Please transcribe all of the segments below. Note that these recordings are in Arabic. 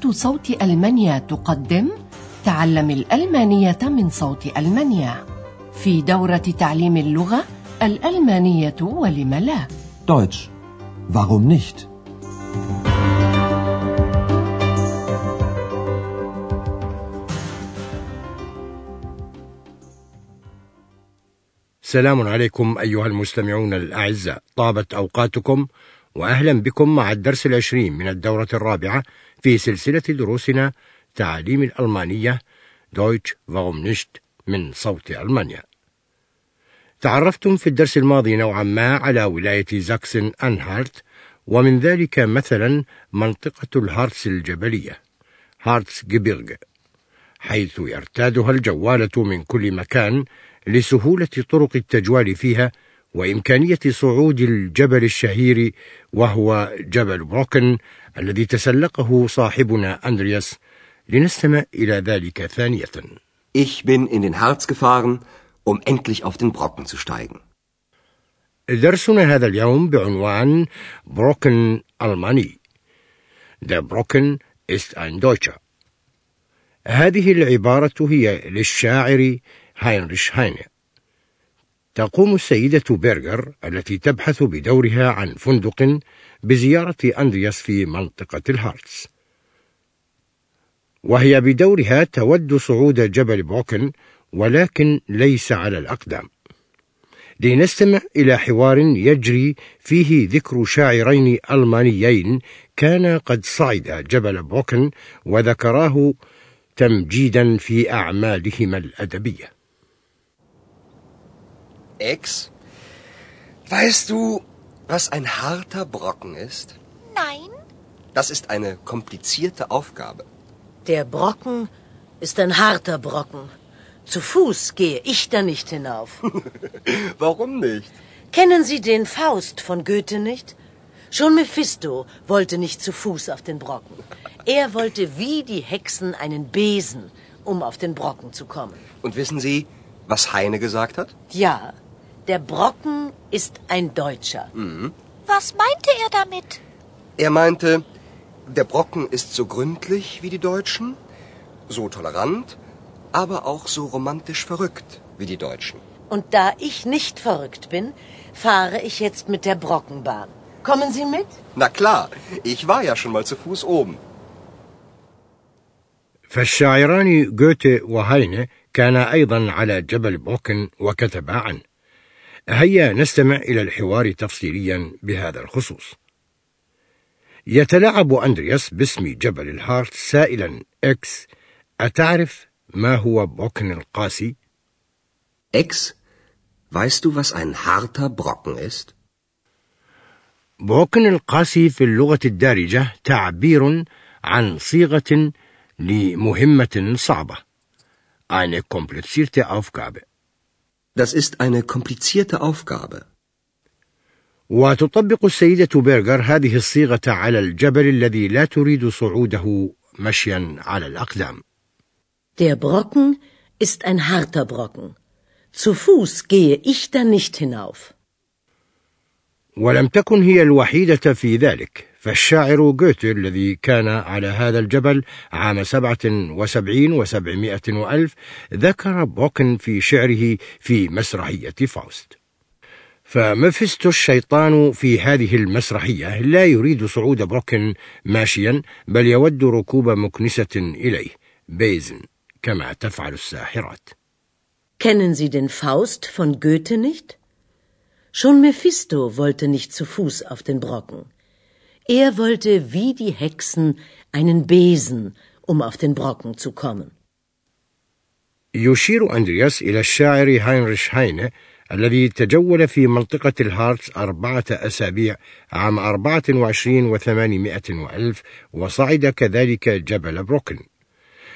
إذاعة صوت ألمانيا تقدم تعلم الألمانية من صوت ألمانيا في دورة تعليم اللغة الألمانية ولم لا Deutsch. Warum nicht? سلام عليكم أيها المستمعون الأعزاء طابت أوقاتكم وأهلا بكم مع الدرس العشرين من الدورة الرابعة في سلسلة دروسنا تعلم الألمانية Deutsch warum nicht من صوت ألمانيا. تعرفتم في الدرس الماضي نوعا ما على ولاية زاكسن أنهارت ومن ذلك مثلا منطقة الهارتس الجبلية Harzgebirge حيث يرتادها الجوالة من كل مكان لسهولة طرق التجوال فيها وإمكانية صعود الجبل الشهير وهو جبل بروكن الذي تسلقه صاحبنا أندرياس. لنستمع إلى ذلك ثانية. Ich bin in den Harz gefahren, um endlich auf den Brocken zu steigen. درسنا هذا اليوم بعنوان بروكن ألماني. Der Brocken ist ein Deutscher. هذه العبارة هي للشاعر هاينريش هاينه. تقوم السيدة بيرغر التي تبحث بدورها عن فندق بزيارة أندرياس في منطقة الهارتس. وهي بدورها تود صعود جبل بروكن ولكن ليس على الأقدام. لنستمع إلى حوار يجري فيه ذكر شاعرين ألمانيين كانا قد صعدا جبل بروكن وذكراه تمجيدا في أعمالهما الأدبية. Ex, weißt du, was ein harter Brocken ist? Nein, Das ist eine komplizierte Aufgabe. Der Brocken ist ein harter Brocken. Zu Fuß gehe ich da nicht hinauf. Warum nicht? Kennen Sie den Faust von Goethe nicht? Schon Mephisto wollte nicht zu Fuß auf den Brocken. Er wollte wie die Hexen einen Besen, um auf den Brocken zu kommen. Und wissen Sie, was Heine gesagt hat? Ja, der Brocken ist ein Deutscher. was meinte er damit? Er meinte, der Brocken ist so gründlich wie die Deutschen, so tolerant, aber auch so romantisch verrückt wie die Deutschen. Und da ich nicht verrückt bin, fahre ich jetzt mit der Brockenbahn. Kommen Sie mit? Na klar, ich war ja schon mal zu Fuß oben. فالشاعران جوته وهاينه كانا أيضا على جبل بروكن وكتبا عنه هيا نستمع إلى الحوار تفصيليا بهذا الخصوص. يتلاعب أندرياس باسم جبل الهارتس سائلا إكس أتعرف ما هو بوكن القاسي؟ Ex, weißt du, was ein harter Brocken ist? بوكن القاسي في اللغة الدارجة تعبير عن صيغة لمهمة صعبة. Eine komplizierte Aufgabe. Das ist eine komplizierte Aufgabe. وتطبق السيدة بيرغر هذه الصيغة على الجبل الذي لا تريد صعوده مشيا على الأقدام Der Brocken ist ein harter Brocken. Zu Fuß gehe ich da nicht hinauf. ولم تكن هي الوحيدة في ذلك فالشاعر جوته الذي كان على هذا الجبل عام سبعة وسبعين وسبعمائة وألف ذكر بوكن في شعره في مسرحية فاوست فمفستو الشيطان في هذه المسرحية لا يريد صعود بروكن ماشيا بل يود ركوب مكنسة أي Besen كما تفعل الساحرات Kennen Sie den Faust von Goethe nicht? Schon Mephisto wollte nicht zu Fuß auf den Brocken. Er wollte wie die Hexen einen Besen, um auf den Brocken zu kommen. يشير أندرياس إلى الشاعر هاينريش هاينه الذي تجول في منطقة الهارتس أربعة أسابيع عام أربعة وعشرين وثمانمائة وألف وصعد كذلك جبل بروكن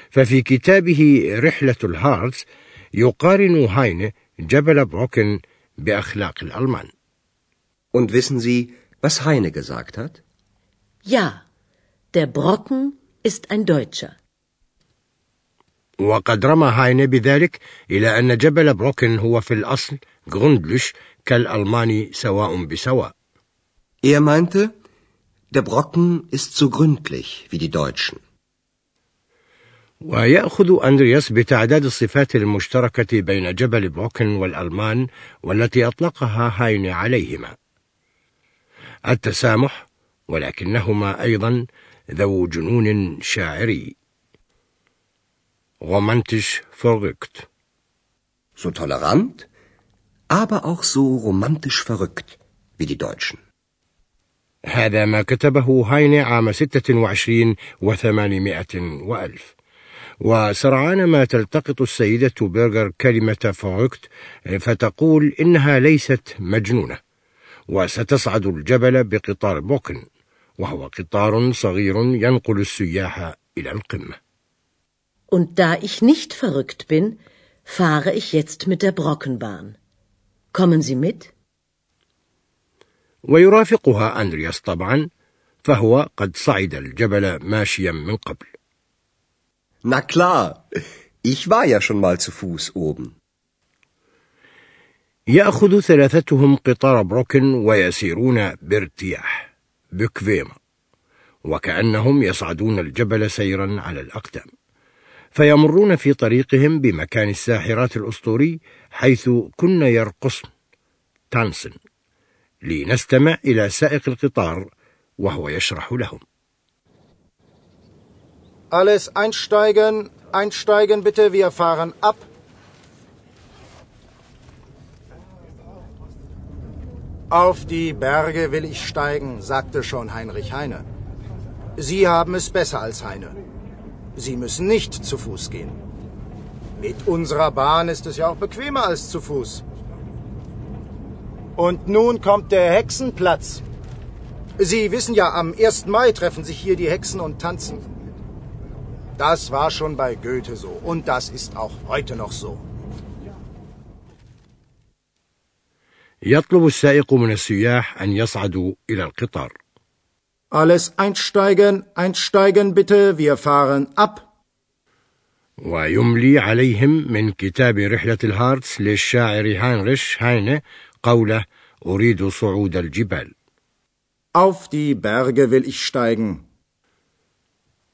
ففي كتابه رحلة الهارتس يقارن هاينة جبل بروكن بأخلاق الألمان Und wissen Sie, was Heine gesagt hat? Ja, der Brocken ist ein Deutscher. وقد رمى هاينه بذلك إلى أن جبل بروكن هو في الأصل جروندلش كالألماني سواء بسواء. Er meinte, der Brocken ist so gründlich wie die Deutschen, ويأخذ أندرياس بتعداد الصفات المشتركة بين جبل بروكن والألمان والتي أطلقها هايني عليهما. التسامح ولكنهما أيضا ذو جنون شاعري. Romantisch verrückt. So tolerant, aber auch so romantisch verrückt wie die Deutschen. هذا ما كتبه هايني عام ستة وعشرين وثمانمائة وألف. وسرعان ما تلتقط السيدة بيرغر كلمة فروكت فتقول إنها ليست مجنونة وستصعد الجبل بقطار بوكن. وهو قطار صغير ينقل السياح إلى القمة Und da ich nicht verrückt bin, fahre ich jetzt mit der Brockenbahn. Kommen Sie mit? ويرافقها أندرياس طبعا فهو قد صعد الجبل ماشيا من قبل Na klar, ich war ja schon mal zu Fuß oben. يأخذ ثلاثتهم قطار بروكن ويسيرون بارتياح بكفيما وكأنهم يصعدون الجبل سيرا على الأقدام فيمرون في طريقهم بمكان الساحرات الأسطوري حيث كن يرقصن تانسن لنستمع إلى سائق القطار وهو يشرح لهم Alles einsteigen, einsteigen bitte, wir fahren ab. Auf die Berge will ich steigen, sagte schon Heinrich Heine. Sie haben es besser als Heine. Sie müssen nicht zu Fuß gehen. Mit unserer Bahn ist es ja auch bequemer als zu Fuß. Und nun kommt der Hexenplatz. Sie wissen ja, am 1. Mai treffen sich hier die Hexen und tanzen. Das war schon bei Goethe so und das ist auch heute noch so. يطلب السائق من السياح أن يصعدوا إلى القطار Alles einsteigen, einsteigen bitte, wir fahren ab. ويملي عليهم من كتاب رحلة الهارتس للشاعر هاينريش هاينه قوله أريد صعود الجبال Auf die Berge will ich steigen.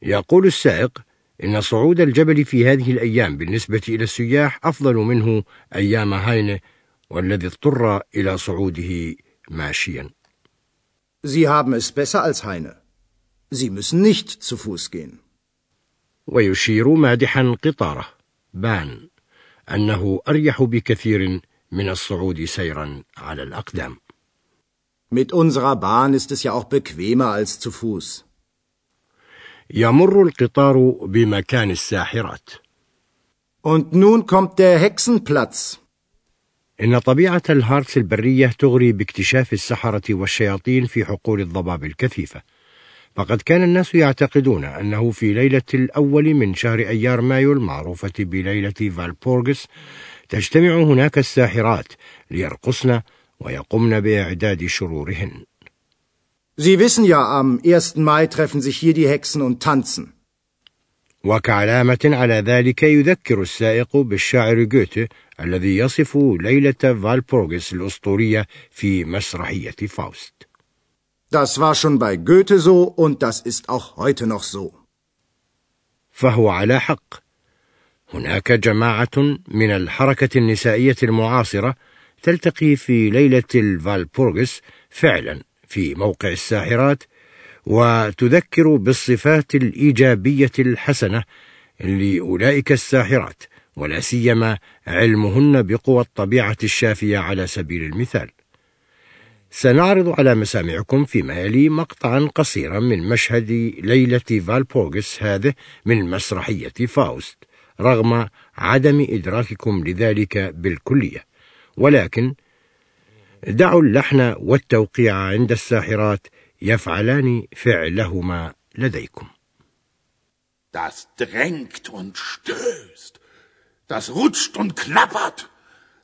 يقول السائق إن صعود الجبل في هذه الأيام بالنسبة إلى السياح أفضل منه أيام هاينه والذي اضطر إلى صعوده ماشيا Sie haben es besser als Heine. Sie müssen nicht zu Fuß gehen. ويشير مادحا قطاره بان أنه أريح بكثير من الصعود سيرا على الأقدام Mit unserer Bahn ist es ja auch bequemer als zu Fuß. يمر القطار بمكان الساحرات Und nun kommt der Hexenplatz. إن طبيعة الهارتس البرية تغري باكتشاف السحرة والشياطين في حقول الضباب الكثيفة فقد كان الناس يعتقدون أنه في ليلة الأول من شهر أيار مايو المعروفة بليلة فالبورغس تجتمع هناك الساحرات ليرقصن ويقمن بإعداد شرورهن Sie wissen ja, am 1. Mai treffen sich hier die Hexen und tanzen. وكعلامة على ذلك يذكر السائق بالشاعر جوته الذي يصف ليلة فالبورغس الأسطورية في مسرحية فاوست Das war schon bei Goethe so und das ist auch heute noch so. فهو على حق هناك جماعة من الحركة النسائية المعاصرة تلتقي في ليلة الفالبورغس فعلا في موقع الساحرات وتذكر بالصفات الإيجابية الحسنة لأولئك الساحرات ولا سيما علمهن بقوى الطبيعة الشافية على سبيل المثال. سنعرض على مسامعكم فيما يلي مقطعا قصيرا من مشهد ليلة فالبورغس هذه من مسرحية فاوست رغم عدم إدراككم لذلك بالكلية ولكن دعوا اللحن والتوقيع عند الساحرات يفعلان فعلهما لديكم Das drängt und stößt, das rutscht und klappert,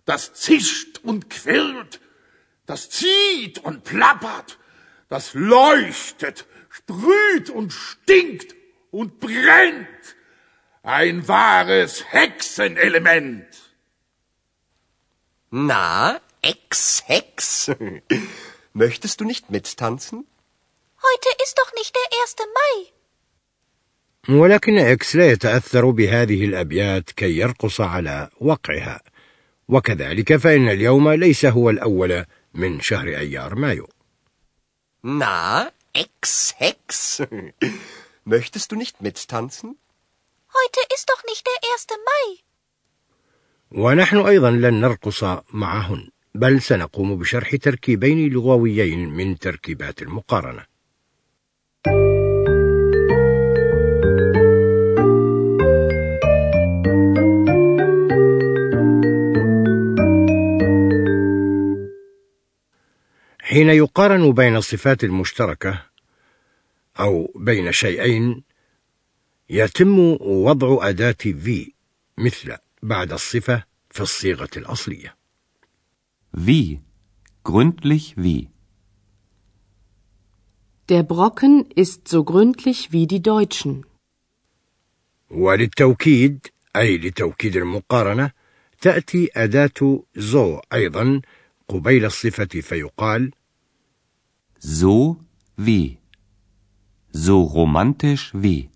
das zischt und quirlt, das zieht und plappert, das leuchtet, sprüht und stinkt und brennt. Ein wahres Hexenelement. Na, Ex-Hex. Möchtest du nicht mittanzen? Heute ist doch nicht der 1. Mai. ولكن إكس لا يتأثر بهذه الأبيات كي يرقص على وقعها وكذلك فإن اليوم ليس هو الأول من شهر أيار مايو Na, Ex, Hex. Möchtest du nicht mittanzen? Heute ist doch nicht der 1. Mai. ونحن أيضا لن نرقص معهن بل سنقوم بشرح تركيبين لغويين من تركيبات المقارنة حين يقارن بين الصفات المشتركة أو بين شيئين يتم وضع أداة في مثل بعد الصفة في الصيغة الأصلية. Wie? Gründlich wie? Der Brocken ist so gründlich wie die Deutschen. وللتوكيد أي لتوكيد المقارنة تأتي أداة زو أيضا قبيل الصفة فيقال So wie? So romantisch wie?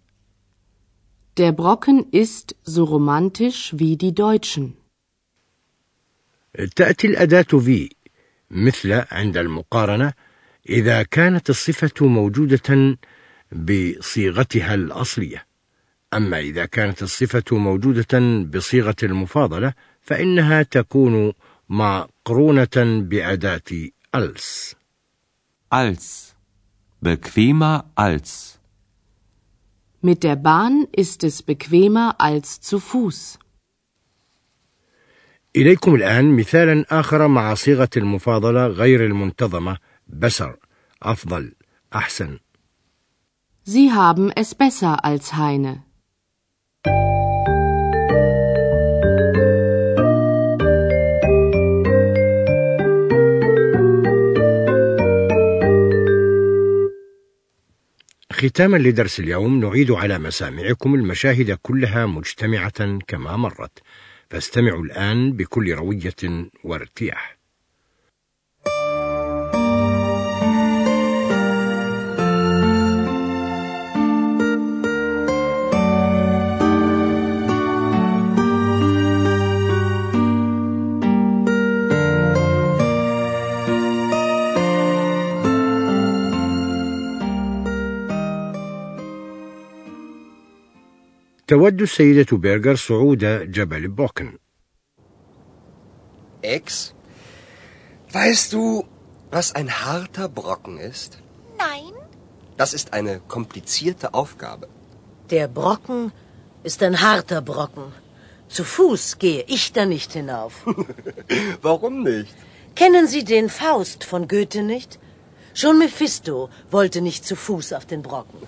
Der Brocken ist so romantisch wie die Deutschen. تأتي الأداة في مثل عند المقارنة إذا كانت الصفة موجودة بصيغتها الأصلية أما إذا كانت الصفة موجودة بصيغة المفاضلة فإنها تكون مقرونة بأداة als Als. Bequemer als. Mit der Bahn ist es bequemer als zu Fuß. إليكم الآن مثالا آخر مع صيغة المفاضلة غير المنتظمة بسر أفضل أحسن Sie haben es besser als Heine. ختاما لدرس اليوم نعيد على مسامعكم المشاهد كلها مجتمعة كما مرت. فاستمعوا الآن بكل روية وارتياح. تود السيدة بيرغر صعود جبل بوكن Ex, weißt du, was ein harter Brocken ist? Nein. Das ist eine komplizierte Aufgabe. Der Brocken ist ein harter Brocken. Zu Fuß gehe ich da nicht hinauf. Warum nicht? Kennen Sie den Faust von Goethe nicht? Schon Mephisto wollte nicht zu Fuß auf den Brocken.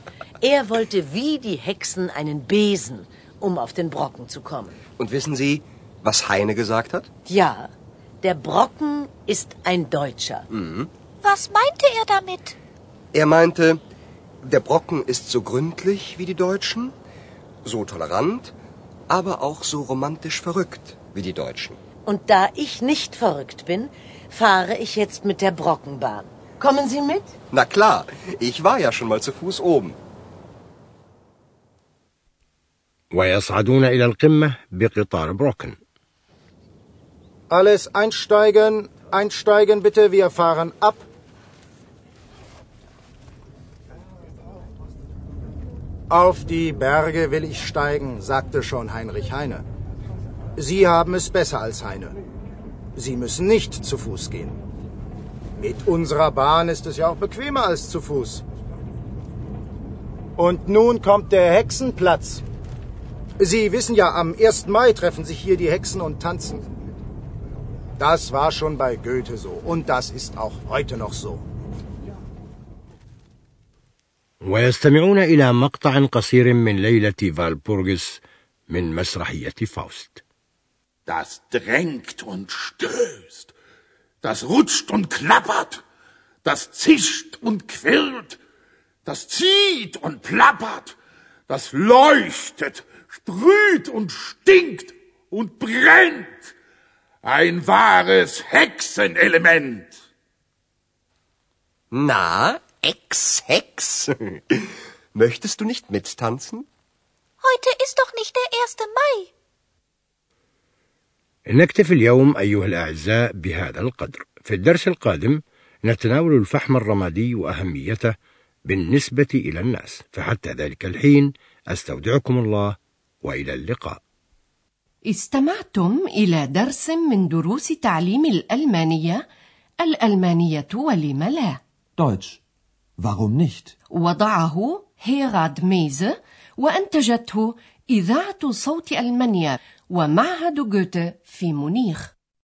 Er wollte wie die Hexen einen Besen, um auf den Brocken zu kommen. Und wissen Sie, was Heine gesagt hat? Ja, der Brocken ist ein Deutscher. Was meinte er damit? Er meinte, der Brocken ist so gründlich wie die Deutschen, so tolerant, aber auch so romantisch verrückt wie die Deutschen. Und da ich nicht verrückt bin, fahre ich jetzt mit der Brockenbahn. Kommen Sie mit? Na klar, ich war ja schon mal zu Fuß oben. ويصعدون إلى القمة بقطار بروكن Alles einsteigen, einsteigen bitte, wir fahren ab. Auf die Berge will ich steigen, sagte schon Heinrich Heine. Sie haben es besser als Heine. Sie müssen nicht zu Fuß gehen. Mit unserer Bahn ist es ja auch bequemer als zu Fuß. Und nun kommt der Hexenplatz. Sie wissen ja, am 1. Mai treffen sich hier die Hexen und tanzen. Das war schon bei Goethe so und das ist auch heute noch so. ويستمعون إلى مقطع قصير من ليلة فالبورغس من مسرحية فاوست Das drängt und stößt. das rutscht und klappert. Das zischt und quirlt. Das zieht und plappert. Das leuchtet, sprüht und stinkt und brennt. Ein wahres Hexenelement. Na, Ex, Hex. Möchtest du nicht mittanzen? Heute ist doch nicht der 1. Mai. نكتفي اليوم أيها الأعزاء بهذا القدر. في الدرس القادم نتناول الفحم الرمادي وأهميته بالنسبة إلى الناس. فحتى ذلك الحين أستودعكم الله وإلى اللقاء. استمعتم إلى درس من دروس تعليم الألمانية. الألمانية ولم لا؟ Deutsch. Warum nicht? وضعه هيراد ميزه وأنتجته إذاعة صوت ألمانيا. ومعهد جوته في مونيخ.